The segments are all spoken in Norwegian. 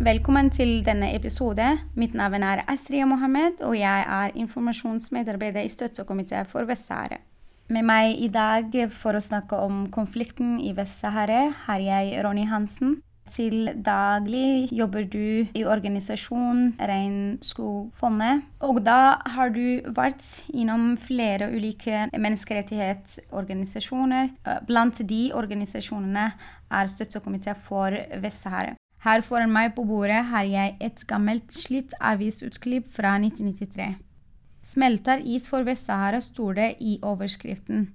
Velkommen til denne episode. Mitt navn er Asriya Mohammed, og jeg er informasjonsmedarbeider i Støttekomiteen for Vest-Sahara. Med meg i dag for å snakke om konflikten i Vest-Sahara har jeg Ronny Hansen. Til daglig jobber du i organisasjonen Regnskogfondet. Og da har du vært innom flere ulike menneskerettighetsorganisasjoner. Blant de organisasjonene er Støttekomiteen for Vest-Sahara. Her foran meg på bordet har jeg et gammelt, slitt avisutklipp fra 1993. Smelter is for Vest-Sahara, står det i overskriften.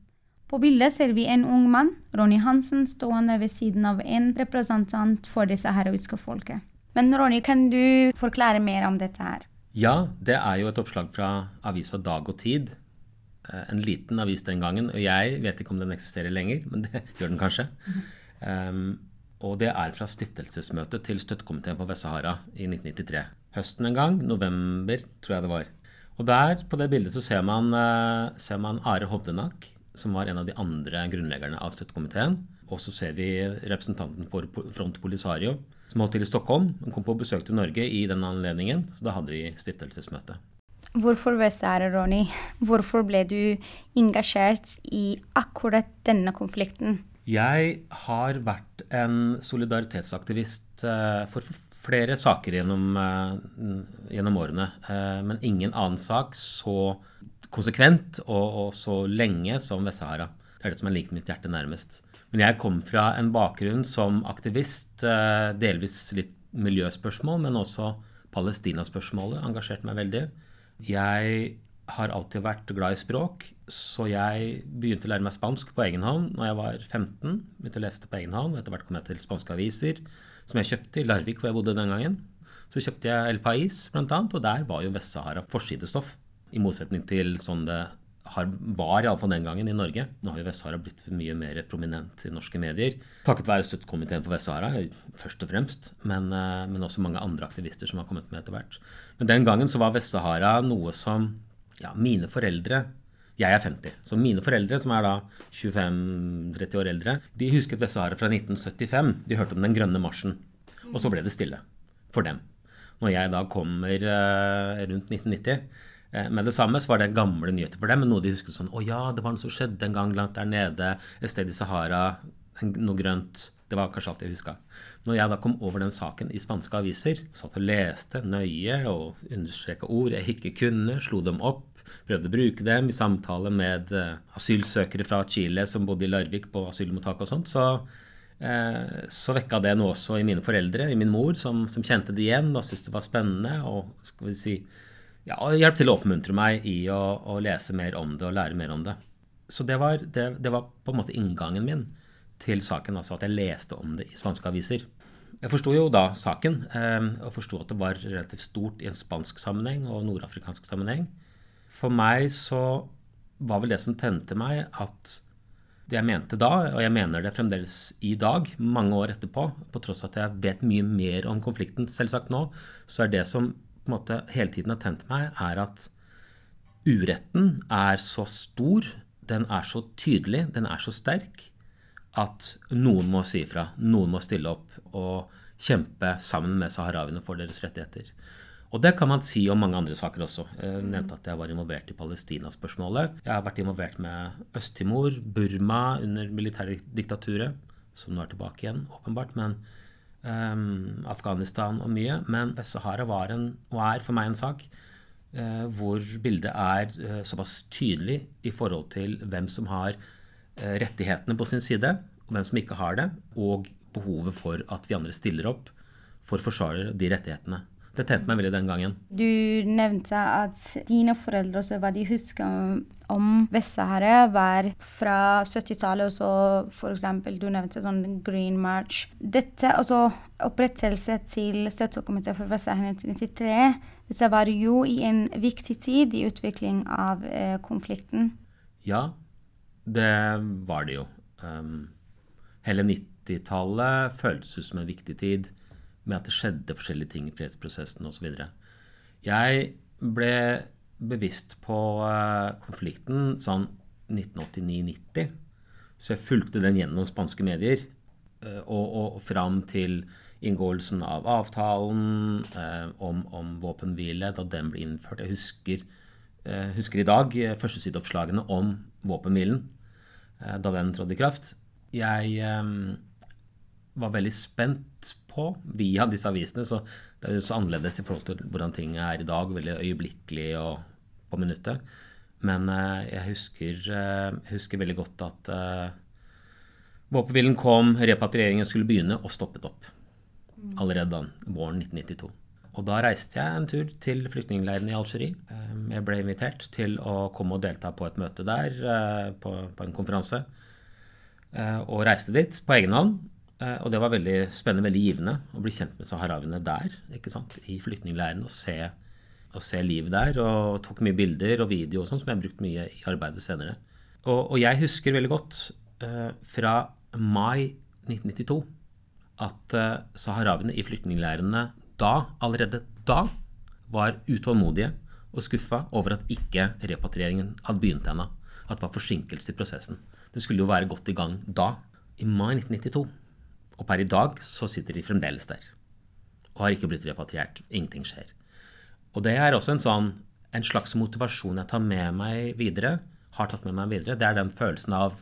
På bildet ser vi en ung mann, Ronny Hansen, stående ved siden av en representant for det saharawiske folket. Men Ronny, kan du forklare mer om dette her? Ja, det er jo et oppslag fra avisa Dag og Tid. En liten avis den gangen. Og jeg vet ikke om den eksisterer lenger, men det gjør den kanskje. Um, og det er fra stiftelsesmøtet til Støttekomiteen på Vest-Sahara i 1993. Høsten en gang, november tror jeg det var. Og der, på det bildet, så ser man, uh, ser man Are Hovdenak, som var en av de andre grunnleggerne av Støttekomiteen. Og så ser vi representanten for Front Polisario, som holdt til i Stockholm. Hun kom på besøk til Norge i den anledningen. Så da hadde vi stiftelsesmøte. Hvorfor Vest-Sahara, Ronny? Hvorfor ble du engasjert i akkurat denne konflikten? Jeg har vært en solidaritetsaktivist eh, for flere saker gjennom, eh, gjennom årene. Eh, men ingen annen sak så konsekvent og, og så lenge som Vest-Sahara. Det er det som er likt mitt hjerte nærmest. Men jeg kom fra en bakgrunn som aktivist, delvis litt miljøspørsmål, men også Palestina-spørsmålet engasjerte meg veldig. Jeg har alltid vært glad i språk, så jeg begynte å lære meg spansk på egen hånd når jeg var 15. Begynte å lese på egen hånd, Etter hvert kom jeg til spanske aviser, som jeg kjøpte i Larvik, hvor jeg bodde den gangen. Så kjøpte jeg El Pais, blant annet, og der var jo Vest-Sahara forsidestoff. I motsetning til sånn det har, var iallfall den gangen i Norge. Nå har jo Vest-Sahara blitt mye mer prominent i norske medier. Takket være Støttekomiteen for Vest-Sahara, først og fremst. Men, eh, men, også mange andre aktivister som har kommet med etter hvert. Men den gangen så var Vest-Sahara noe som ja, mine foreldre jeg er 50. Så mine foreldre, som er da 25-30 år eldre, de husket Vest-Sahara fra 1975. De hørte om den grønne marsjen. Og så ble det stille for dem. Når jeg da kommer eh, rundt 1990 eh, med det samme, så var det gamle nyheter for dem. Men noe de husket sånn Å ja, det var noe som skjedde en gang langt der nede, et sted i Sahara, noe grønt. Det var kanskje alt jeg huska. Når jeg da kom over den saken i spanske aviser, satt og leste nøye og understreka ord jeg ikke kunne, slo dem opp, prøvde å bruke dem i samtale med eh, asylsøkere fra Chile som bodde i Larvik på asylmottak og sånt, så, eh, så vekka det noe også i mine foreldre, i min mor, som, som kjente det igjen og syntes det var spennende. og skal vi si, ja, og hjalp til å oppmuntre meg i å, å, lese mer om det og lære mer om det. Så det var, det, det var på en måte inngangen min til saken, altså at jeg leste om det i spanske aviser. Jeg forsto jo da saken, eh, og forsto at det var relativt stort i en spansk sammenheng og nordafrikansk sammenheng. For meg så var vel det som tente meg, at det jeg mente da, og jeg mener det fremdeles i dag, mange år etterpå, på tross av at jeg vet mye mer om konflikten selvsagt nå, så er det som på en måte hele tiden har tent meg, er at uretten er så stor, den er så tydelig, den er så sterk, at noen må si ifra. Noen må stille opp og kjempe sammen med saharawiene for deres rettigheter. Og det kan man si om mange andre saker også. Jeg nevnte at jeg var involvert i Palestina-spørsmålet. Jeg har vært involvert med Øst-Timor, Burma under militærdiktaturet, som nå er tilbake igjen, åpenbart. men um, Afghanistan og mye. Men Vest-Sahara var en, og er for meg en sak uh, hvor bildet er uh, såpass tydelig i forhold til hvem som har uh, rettighetene på sin side, og hvem som ikke har det, og behovet for at vi andre stiller opp for å forsvare de rettighetene. Det tente meg veldig den gangen. Du nevnte at dine foreldre også, hva de husker om, Vest-Sahara, var fra 70-tallet, og så f.eks. du nevnte sånn Green March. Dette, altså opprettelse til Støttekomiteen for Vest-Sahara 1993, dette var jo i en viktig tid i utvikling av eh, konflikten. Ja, det var det jo. Um, hele 90-tallet føltes ut som en viktig tid med at det skjedde forskjellige ting i fredsprosessen osv. Jeg ble bevisst på uh, konflikten sånn 1989-90. Så jeg fulgte den gjennom spanske medier uh, og, og, fram til inngåelsen av avtalen eh, om, om våpenhvile da den ble innført. Jeg husker, husker i dag førstesideoppslagene om våpenhvilen da den trådte i kraft. Jeg um, var veldig spent på via disse avisene. Så det er jo så annerledes i forhold til hvordan ting er i dag. Veldig øyeblikkelig og på minuttet. Men eh, jeg husker, jeg husker, veldig godt at uh, våpenhvilen kom, repatrieringen skulle begynne, og stoppet opp. Allerede da, våren 1992. Og da reiste jeg en tur til flyktningleiren i Algerie. Jeg ble invitert til å komme og delta på et møte der, på, på en konferanse. Og reiste dit på egen hånd. Eh, og det var veldig spennende, veldig givende å bli kjent med saharawiene der, i flyktningleiren. Og se, se livet der. Og tok mye bilder og video og sånn, som jeg har brukt mye i arbeidet senere. Og, og jeg husker veldig godt uh, fra mai 1992 at uh, saharawiene i flyktningleirene da, allerede da, var utålmodige og skuffa over at ikke repatrieringen hadde begynt ennå. At det var forsinkelse i prosessen. Det skulle jo være godt i gang da, i mai 1992. Og per i dag så sitter de fremdeles der. Og har ikke blitt repatriert. Ingenting skjer. Og det er også en sånn en slags motivasjon jeg tar med meg videre, har tatt med meg videre. Det er den følelsen av,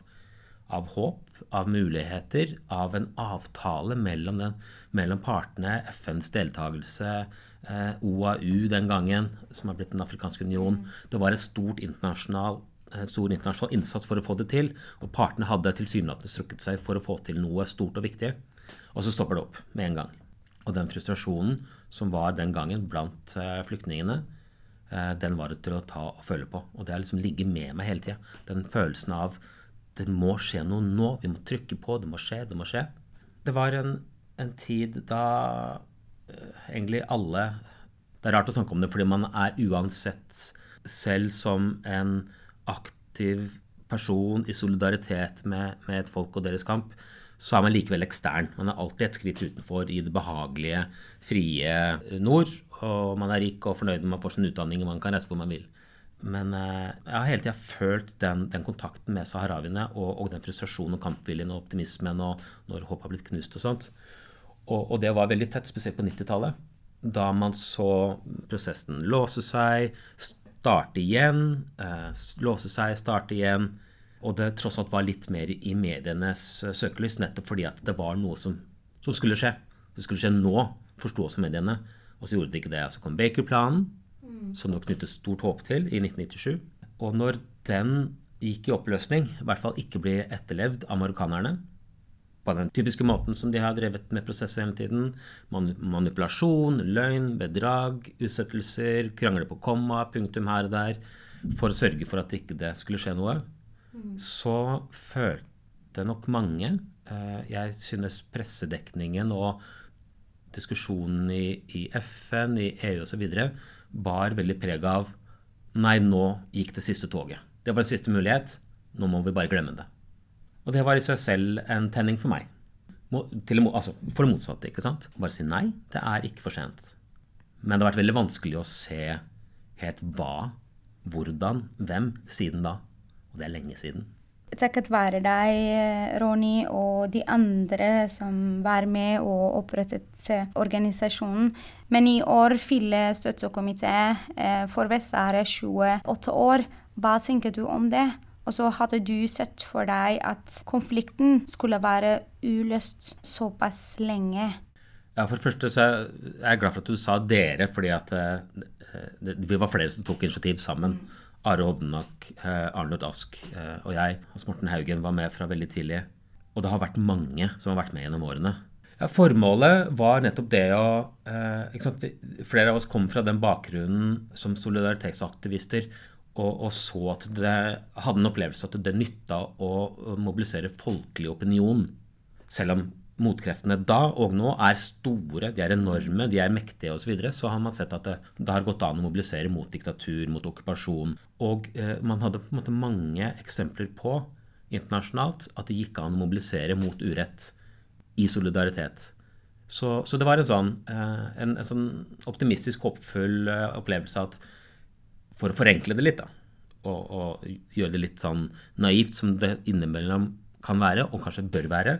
av håp, av muligheter, av en avtale mellom, den, mellom partene, FNs deltakelse, eh, OAU den gangen, som har blitt Den afrikanske union. Det var et stort internasjonal Eh, stor internasjonal innsats for å få det til. Og partene hadde tilsynelatende strukket seg for å få til noe stort og viktig. Og så stopper det opp med en gang. Og den frustrasjonen som var den gangen blant uh, flyktningene, uh, den var det til å ta og føle på. Og det har liksom ligget med meg hele tida. Den følelsen av det må skje noe nå. Vi må trykke på. Det må skje. Det må skje. Det var en, en tid da egentlig alle Det er rart å snakke om det fordi man er uansett selv som en aktiv person i solidaritet med, med, et folk og deres kamp, så er man likevel ekstern. Man er alltid et skritt utenfor i det behagelige, frie nord. Og man er rik og fornøyd med man får sin utdanning og man kan reise hvor man vil. Men eh, jeg har hele tida følt den, den, kontakten med saharawiene og, og, den frustrasjonen og kampviljen og optimismen og når håpet har blitt knust og sånt. Og, og det var veldig tett, spesielt på 90-tallet. Da man så prosessen låse seg, starte igjen, eh, låse seg, starte igjen. Og det tross alt var litt mer i medienes eh, søkelys, nettopp fordi at det var noe som, som skulle skje. Det skulle skje nå, forsto også mediene. Og så gjorde det ikke det. Så kom Baker-planen, mm. som det knyttes stort håp til i 1997. Og når den gikk i oppløsning, i hvert fall ikke ble etterlevd av marokkanerne, på den typiske måten som de har drevet med prosesser hele tiden. Manipulasjon, løgn, bedrag, utsettelser, krangle på komma, punktum her og der, for å sørge for at det ikke skulle skje noe. Mm. Så følte nok mange eh, Jeg synes pressedekningen og diskusjonen i, i FN, i EU osv. bar veldig preg av Nei, nå gikk det siste toget. Det var en siste mulighet. Nå må vi bare glemme det. Og det var i seg selv en tenning for meg. Til, altså, for det motsatte. ikke sant? Bare si nei, det er ikke for sent. Men det har vært veldig vanskelig å se helt hva, hvordan, hvem siden da. Og det er lenge siden. Takket være deg, Ronny, og de andre som var med og opprettet organisasjonen. Men i år fyller støttekomité eh, for Vest-Sahara 28 år. Hva tenker du om det? Og så hadde du sett for deg at konflikten skulle være uløst såpass lenge. Ja, For det første så er jeg glad for at du sa 'dere', fordi at uh, vi var flere som tok initiativ sammen. Mm. Are Hovdenak, uh, Arnold Ask og jeg. Hans Morten Haugen var med fra veldig tidlig. Og det har vært mange som har vært med gjennom årene. Ja, formålet var nettopp det å Flere av oss kom fra den bakgrunnen som solidaritetsaktivister og, og, så at det hadde en opplevelse at det nytta å mobilisere folkelig opinion. Selv om motkreftene da og nå er store, de er enorme, de er mektige osv., så, videre, så har man sett at det, det, har gått an å mobilisere mot diktatur, mot okkupasjon. Og eh, man hadde på en måte mange eksempler på internasjonalt at det gikk an å mobilisere mot urett i solidaritet. Så, så det var en sånn, eh, en, en sånn optimistisk, håpfull eh, opplevelse at for å forenkle det litt, da, og, og, gjøre det litt sånn naivt som det innimellom kan være, og kanskje bør være,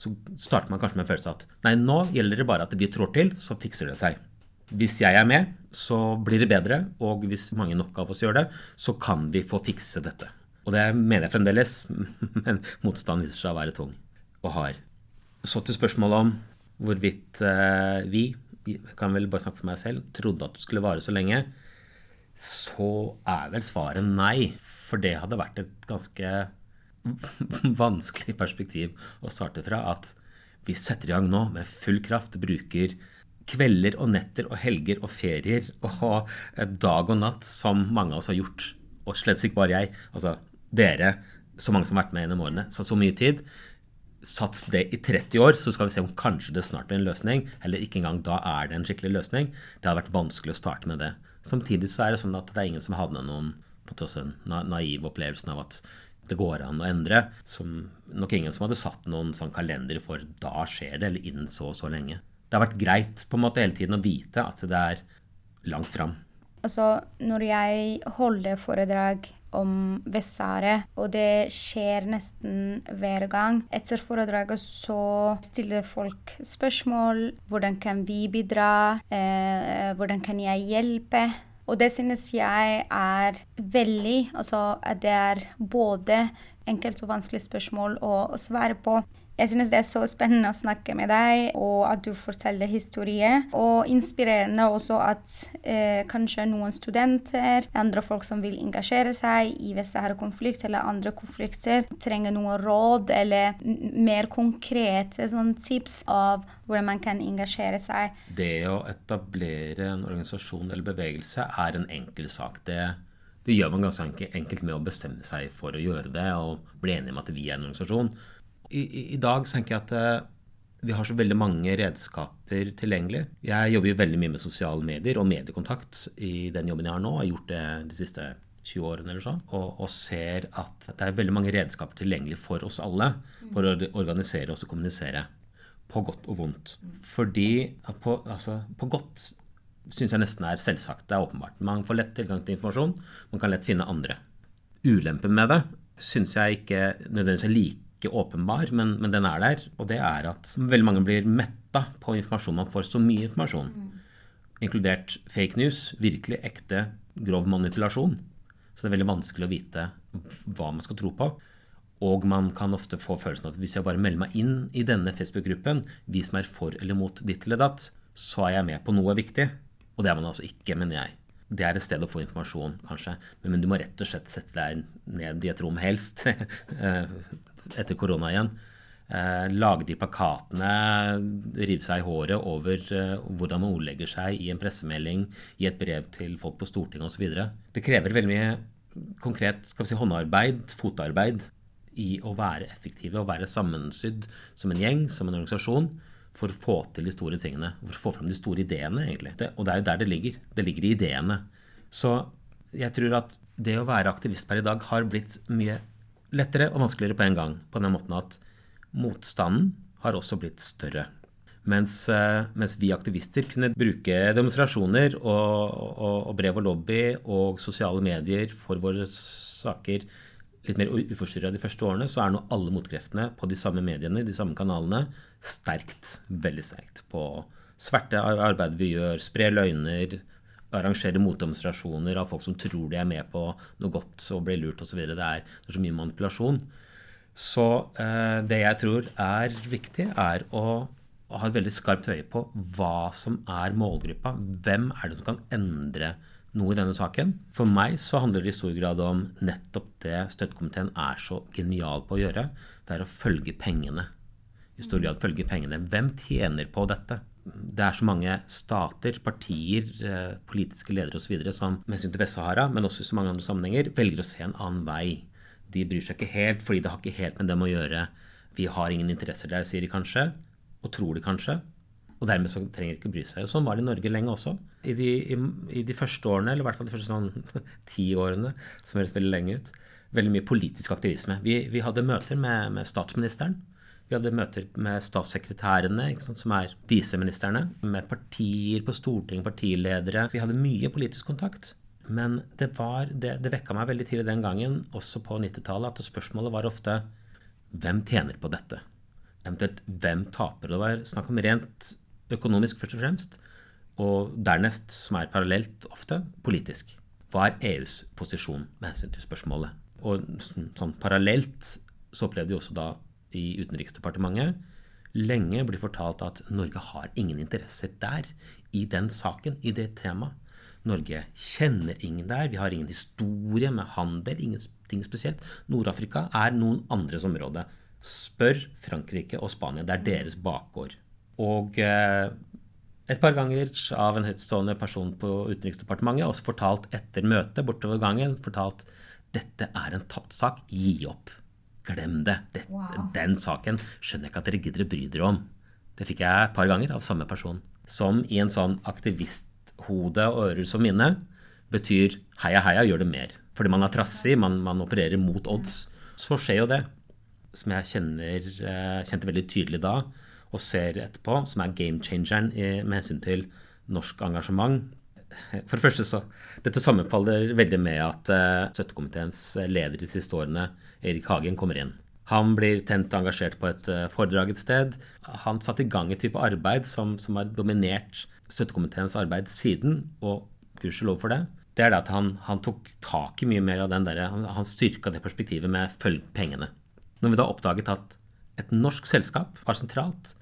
så starter man kanskje med en følelse av at nei, nå gjelder det bare at vi trår til, så fikser det seg. Hvis jeg er med, så blir det bedre, og hvis mange nok av oss gjør det, så kan vi få fikse dette. Og det mener jeg fremdeles, men motstanden viser seg å være tung og hard. Så til spørsmålet om hvorvidt eh, vi, jeg kan vel bare snakke for meg selv, trodde at det skulle vare så lenge, så er vel svaret nei. For det hadde vært et ganske vanskelig perspektiv å starte fra. At vi setter i gang nå med full kraft, bruker kvelder og netter og helger og ferier og dag og natt, som mange av oss har gjort. Og slett ikke bare jeg. Altså dere, så mange som har vært med gjennom årene, Så så mye tid. Sats det i 30 år, så skal vi se om kanskje det snart blir en løsning. Eller ikke engang da er det en skikkelig løsning. Det hadde vært vanskelig å starte med det. Samtidig så er det sånn at det er ingen som havner noen på tross av den naive opplevelsen av at det går an å endre. Som nok ingen som hadde satt noen sånn kalender for da skjer det, eller innen så og så lenge. Det har vært greit på en måte hele tiden å vite at det er langt fram. Altså, når jeg holder foredrag om Vest-Sahara, og det skjer nesten hver gang. Etter foredraget så stiller folk spørsmål. Hvordan kan vi bidra? Eh, hvordan kan jeg hjelpe? Og det synes jeg er veldig Altså at det er både enkelt og vanskelig spørsmål å, å svare på. Jeg synes det er så spennende å snakke med deg, og at du forteller historie. Og inspirerende også at eh, kanskje noen studenter, andre folk som vil engasjere seg i Vest-Sahara-konflikt eller andre konflikter, trenger noen råd eller mer konkrete sånn, tips av hvordan man kan engasjere seg. Det å etablere en organisasjon eller bevegelse er en enkel sak. Det det gjør man ganske enkelt med å bestemme seg for å gjøre det og bli enige om at vi er en organisasjon i, i, dag tenker jeg at uh, vi har så veldig mange redskaper tilgjengelig. Jeg jobber jo veldig mye med sosiale medier og mediekontakt i den jobben jeg har nå. Jeg har gjort det de siste 20 årene eller så, og, og ser at det er veldig mange redskaper tilgjengelig for oss alle for å organisere oss og kommunisere. På godt og vondt. Fordi på, altså, på godt syns jeg nesten er selvsagt. Det er åpenbart. Man får lett tilgang til informasjon. Man kan lett finne andre. Ulempen med det syns jeg ikke nødvendigvis er like ikke åpenbar, men, men, den er der. Og det er at veldig mange blir metta på informasjon. Man får så mye informasjon. Inkludert fake news. Virkelig ekte, grov manipulasjon. Så det er veldig vanskelig å vite hva man skal tro på. Og man kan ofte få følelsen av at hvis jeg bare melder meg inn i denne Facebook-gruppen, vi som er for eller mot ditt eller datt, så er jeg med på noe viktig. Og det er man altså ikke, mener jeg. Det er et sted å få informasjon, kanskje, men du må rett og slett sette deg ned i et rom, helst, eh, etter korona igjen. Eh, lage de plakatene, rive seg i håret over eh, hvordan man ordlegger seg i en pressemelding, i et brev til folk på Stortinget osv. Det krever veldig mye konkret skal vi si, håndarbeid, fotarbeid, i å være effektive og være sammensydd som en gjeng, som en organisasjon, for å få til de store tingene. For å få fram de store ideene, egentlig. Det, og det er jo der det ligger. Det ligger i ideene. Så jeg tror at det å være aktivist per i dag har blitt mye lettere og vanskeligere på en gang. På den måten at motstanden har også blitt større. Mens, eh, mens vi aktivister kunne bruke demonstrasjoner og, og, og, brev og lobby og sosiale medier for våre saker litt mer uforstyrra de første årene, så er nå alle motkreftene på de samme mediene, de samme kanalene, sterkt, veldig sterkt på sverte arbeidet vi gjør, spre løgner, arrangere motdemonstrasjoner av folk som tror de er med på noe godt og blir lurt osv. Det, er, det er så mye manipulasjon. Så eh, det jeg tror er viktig, er å, å, ha et veldig skarpt øye på hva som er målgruppa. Hvem er det som kan endre noe i denne saken? For meg så handler det i stor grad om nettopp det støttekomiteen er så genial på å gjøre. Det er å følge pengene. I stor grad følge pengene. Hvem tjener på dette? Det er så mange stater, partier, eh, politiske ledere osv. som med hensyn til Vest-Sahara, men også i så mange andre sammenhenger, velger å se en annen vei. De bryr seg ikke helt, fordi det har ikke helt med dem å gjøre. Vi har ingen interesser der, sier de kanskje. og tror de kanskje. Og dermed så trenger de ikke bry seg. Og sånn var det i Norge lenge også. I de, i, i de første årene, eller i hvert fall de første sånn ti årene, som høres veldig lenge ut, veldig mye politisk aktivisme. Vi, vi hadde møter med, med, statsministeren. Vi hadde møter med statssekretærene, sant, som er viseministrene. Med partier på Stortinget, partiledere. Vi hadde mye politisk kontakt. Men det, var, det, det vekka meg veldig tidlig den gangen, også på 90-tallet, at spørsmålet var ofte hvem tjener på dette? Eventuelt hvem taper? Det var snakk om rent økonomisk, først og fremst. Og dernest, som er parallelt ofte, politisk. Hva er EUs posisjon med hensyn til spørsmålet? Og sånn parallelt så opplevde vi også da i Utenriksdepartementet lenge blir fortalt at Norge har ingen interesser der, i den saken, i det temaet. Norge kjenner ingen der. Vi har ingen historie med handel, ingenting spesielt. Nord-Afrika er noen andres område. Spør Frankrike og Spania. Det er deres bakgård. Og eh, et par ganger av en høytstående person på Utenriksdepartementet, også fortalt etter møtet bortover gangen, fortalt dette er en tapt sak. Gi opp. Glem det. det wow. Den saken skjønner jeg ikke at dere gidder å bry dere om. Det fikk jeg et par ganger av samme person. Som i en sånn aktivist hode og ører som minne, betyr heia, heia, gjør det mer. Fordi man er trassig, man, man opererer mot odds. Så skjer jo det, som jeg kjenner, eh, kjente veldig tydelig da, og ser etterpå, som er game changeren med hensyn til norsk engasjement. For det første så, Dette sammenfaller veldig med at uh, støttekomiteens leder de siste årene, Erik Hagen, kommer inn. Han blir tent engasjert på et uh, foredrag et sted. Han satte i gang et type arbeid som, som har dominert støttekomiteens arbeid siden, og gudskjelov for det, det er det at han, han, tok tak i mye mer av den der, han, han styrka det perspektivet med 'følg pengene'. Når vi da oppdaget at et norsk selskap var sentralt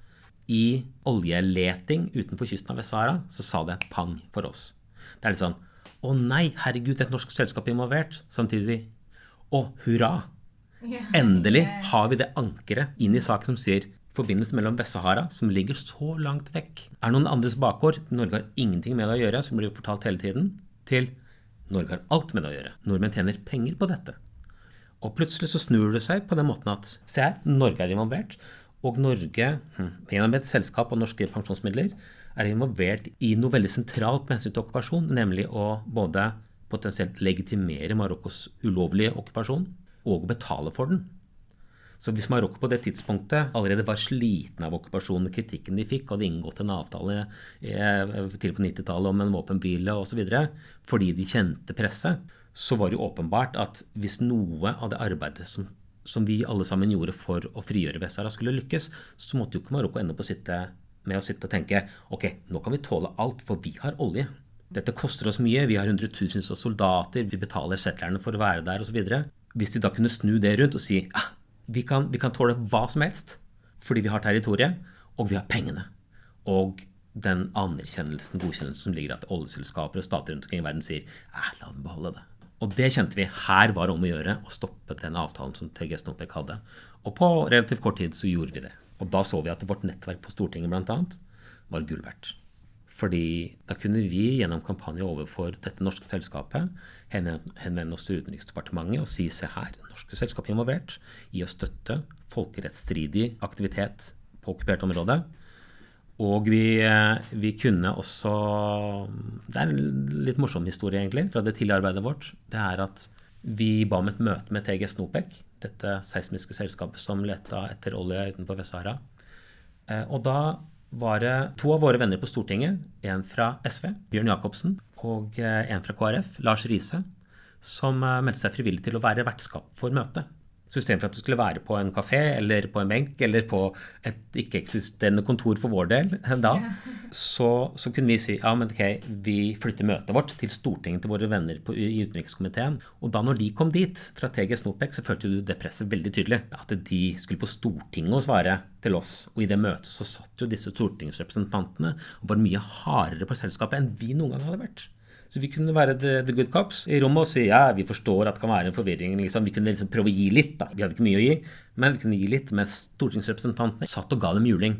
i oljeleting utenfor kysten av Vest-Sahara, så sa det pang for oss. Det er litt sånn Å nei, herregud, et norsk selskap er involvert. Samtidig Å, hurra! Endelig har vi det ankeret inn i saken som sier forbindelsen mellom Vest-Sahara, som ligger så langt vekk, er noen andres bakgård. Norge har ingenting med det å gjøre, som blir fortalt hele tiden, til Norge har alt med det å gjøre. Nordmenn tjener penger på dette. Og plutselig så snur det seg på den måten at se her, Norge er involvert. Og Norge, hm, gjennom et selskap og norske pensjonsmidler, er involvert i noe veldig sentralt med hensyn til okkupasjon, nemlig å både potensielt legitimere Marokkos ulovlige okkupasjon og å betale for den. Så hvis Marokko på det tidspunktet allerede var sliten av okkupasjonen, kritikken de fikk, hadde inngått en avtale eh, til på 90-tallet om en våpenhvile osv., fordi de kjente presset, så var det jo åpenbart at hvis noe av det arbeidet som, som vi alle sammen gjorde for å frigjøre Vest-Sahara, skulle lykkes, så måtte jo ikke Marokko ende på å sitte med å sitte og tenke ok, nå kan vi tåle alt, for vi har olje. Dette koster oss mye, vi har hundretusenvis av soldater, vi betaler settlerne for å være der osv. Hvis de da kunne snu det rundt og si ah, vi kan, vi kan tåle hva som helst fordi vi har territoriet, og vi har pengene. Og den anerkjennelsen, godkjennelsen som ligger i at oljeselskaper og stater rundt omkring i verden sier eh, la dem beholde det. Og det kjente vi. Her var det om å gjøre å stoppe den avtalen som TG Snopek hadde. Og på relativt kort tid så gjorde vi det. Og da så vi at vårt nettverk på Stortinget bl.a. var gull verdt. Fordi da kunne vi gjennom kampanje overfor dette norske selskapet henvende oss til Utenriksdepartementet og si se her, norske selskap er involvert i å støtte folkerettsstridig aktivitet på okkupert område. Og vi, eh, vi, kunne også Det er en litt morsom historie, egentlig, fra det tidlige arbeidet vårt. Det er at vi ba om et møte med TGS Nopec, dette seismiske selskapet som leta etter olje utenfor Vest-Sahara. Eh, og da var det to av våre venner på Stortinget, en fra SV, Bjørn Jacobsen, og eh, en fra KrF, Lars Riise, som eh, meldte seg frivillig til å være vertskap for møtet. Så istedenfor at du skulle være på en kafé eller på en benk eller på et ikke-eksisterende kontor for vår del da, så, så, kunne vi si ja, men ok, vi flytter møtet vårt til Stortinget til våre venner på, i utenrikskomiteen. Og da når de kom dit fra TG Snopek, så følte du det presset veldig tydelig. At de skulle på Stortinget og svare til oss. Og i det møtet så satt jo disse stortingsrepresentantene og var mye hardere på selskapet enn vi noen gang hadde vært. Så vi kunne være the, the, good cops i rommet og si ja, vi forstår at det kan være en forvirring. Liksom. Vi kunne liksom prøve å gi litt. da. Vi hadde ikke mye å gi, men vi kunne gi litt. Mens stortingsrepresentantene satt og ga dem juling.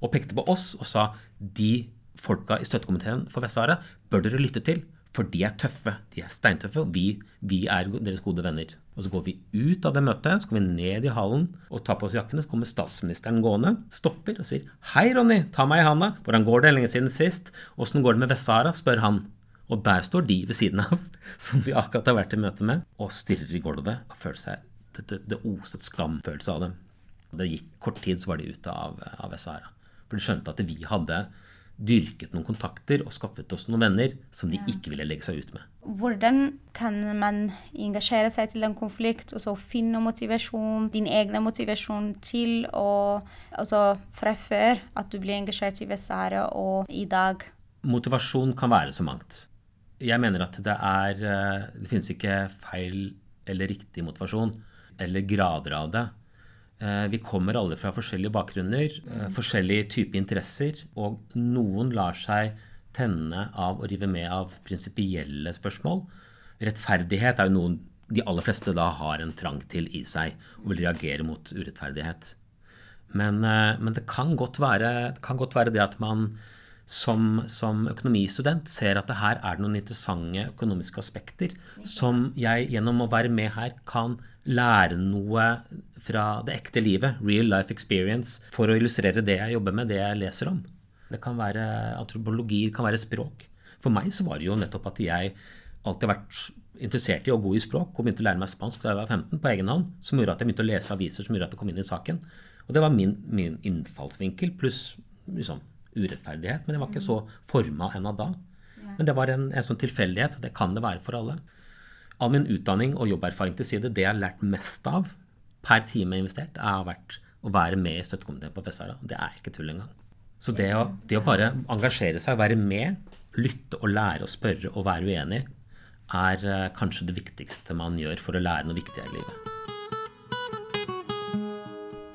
Og pekte på oss og sa de folka i støttekomiteen for Vest-Sahara bør dere lytte til. For de er tøffe. De er steintøffe, og vi, vi, er deres gode venner. Og så går vi ut av det møtet, så går vi ned i hallen og tar på oss jakkene. Så kommer statsministeren gående, stopper og sier 'Hei, Ronny, ta meg i handa'. Hvordan går det lenge siden sist? Åssen går det med Vest-Sahara? spør han. Og der står de ved siden av, som vi akkurat har vært i møte med, og stirrer i gulvet og føler seg Det, det, det oset skamfølelse av dem. Det gikk kort tid, så var de ute av, av Vest-Sahara. For de skjønte at vi hadde dyrket noen kontakter og skaffet oss noen venner som de ikke ville legge seg ut med. Hvordan kan man engasjere seg til en konflikt og så finne motivasjon, din egen motivasjon til å altså fra før at du blir engasjert i Vest-Sahara og i dag? Motivasjon kan være så mangt. Jeg mener at det er eh, Det finnes ikke feil eller riktig motivasjon, eller grader av det. Eh, vi kommer alle fra forskjellige bakgrunner, eh, forskjellige typer interesser, og noen lar seg tenne av og rive med av prinsipielle spørsmål. Rettferdighet er jo noe de aller fleste da har en trang til i seg og vil reagere mot urettferdighet. Men, men det, kan være, det, kan godt være, det at man som, som, økonomistudent ser at det her er noen interessante økonomiske aspekter som jeg gjennom å være med her kan lære noe fra det ekte livet, real life experience, for å illustrere det jeg jobber med, det jeg leser om. Det kan være antropologi, det kan være språk. For meg så var det jo nettopp at jeg alltid har vært interessert i og god i språk og begynte å lære meg spansk da jeg var 15 på egen hånd, som gjorde at jeg begynte å lese aviser som gjorde at jeg kom inn i saken. Og det var min, min innfallsvinkel pluss liksom, urettferdighet. Men jeg var ikke så forma ennå da. Men det var en, en sånn tilfeldighet, og det kan det være for alle. All min utdanning og jobberfaring til side, det jeg har lært mest av per time investert, har vært å være med i støttekomiteen på Vest-Sahara. Det er ikke tull engang. Så det å, det å, bare engasjere seg, være med, lytte og lære og spørre og være uenig, er uh, kanskje det viktigste man gjør for å lære noe viktigere i livet.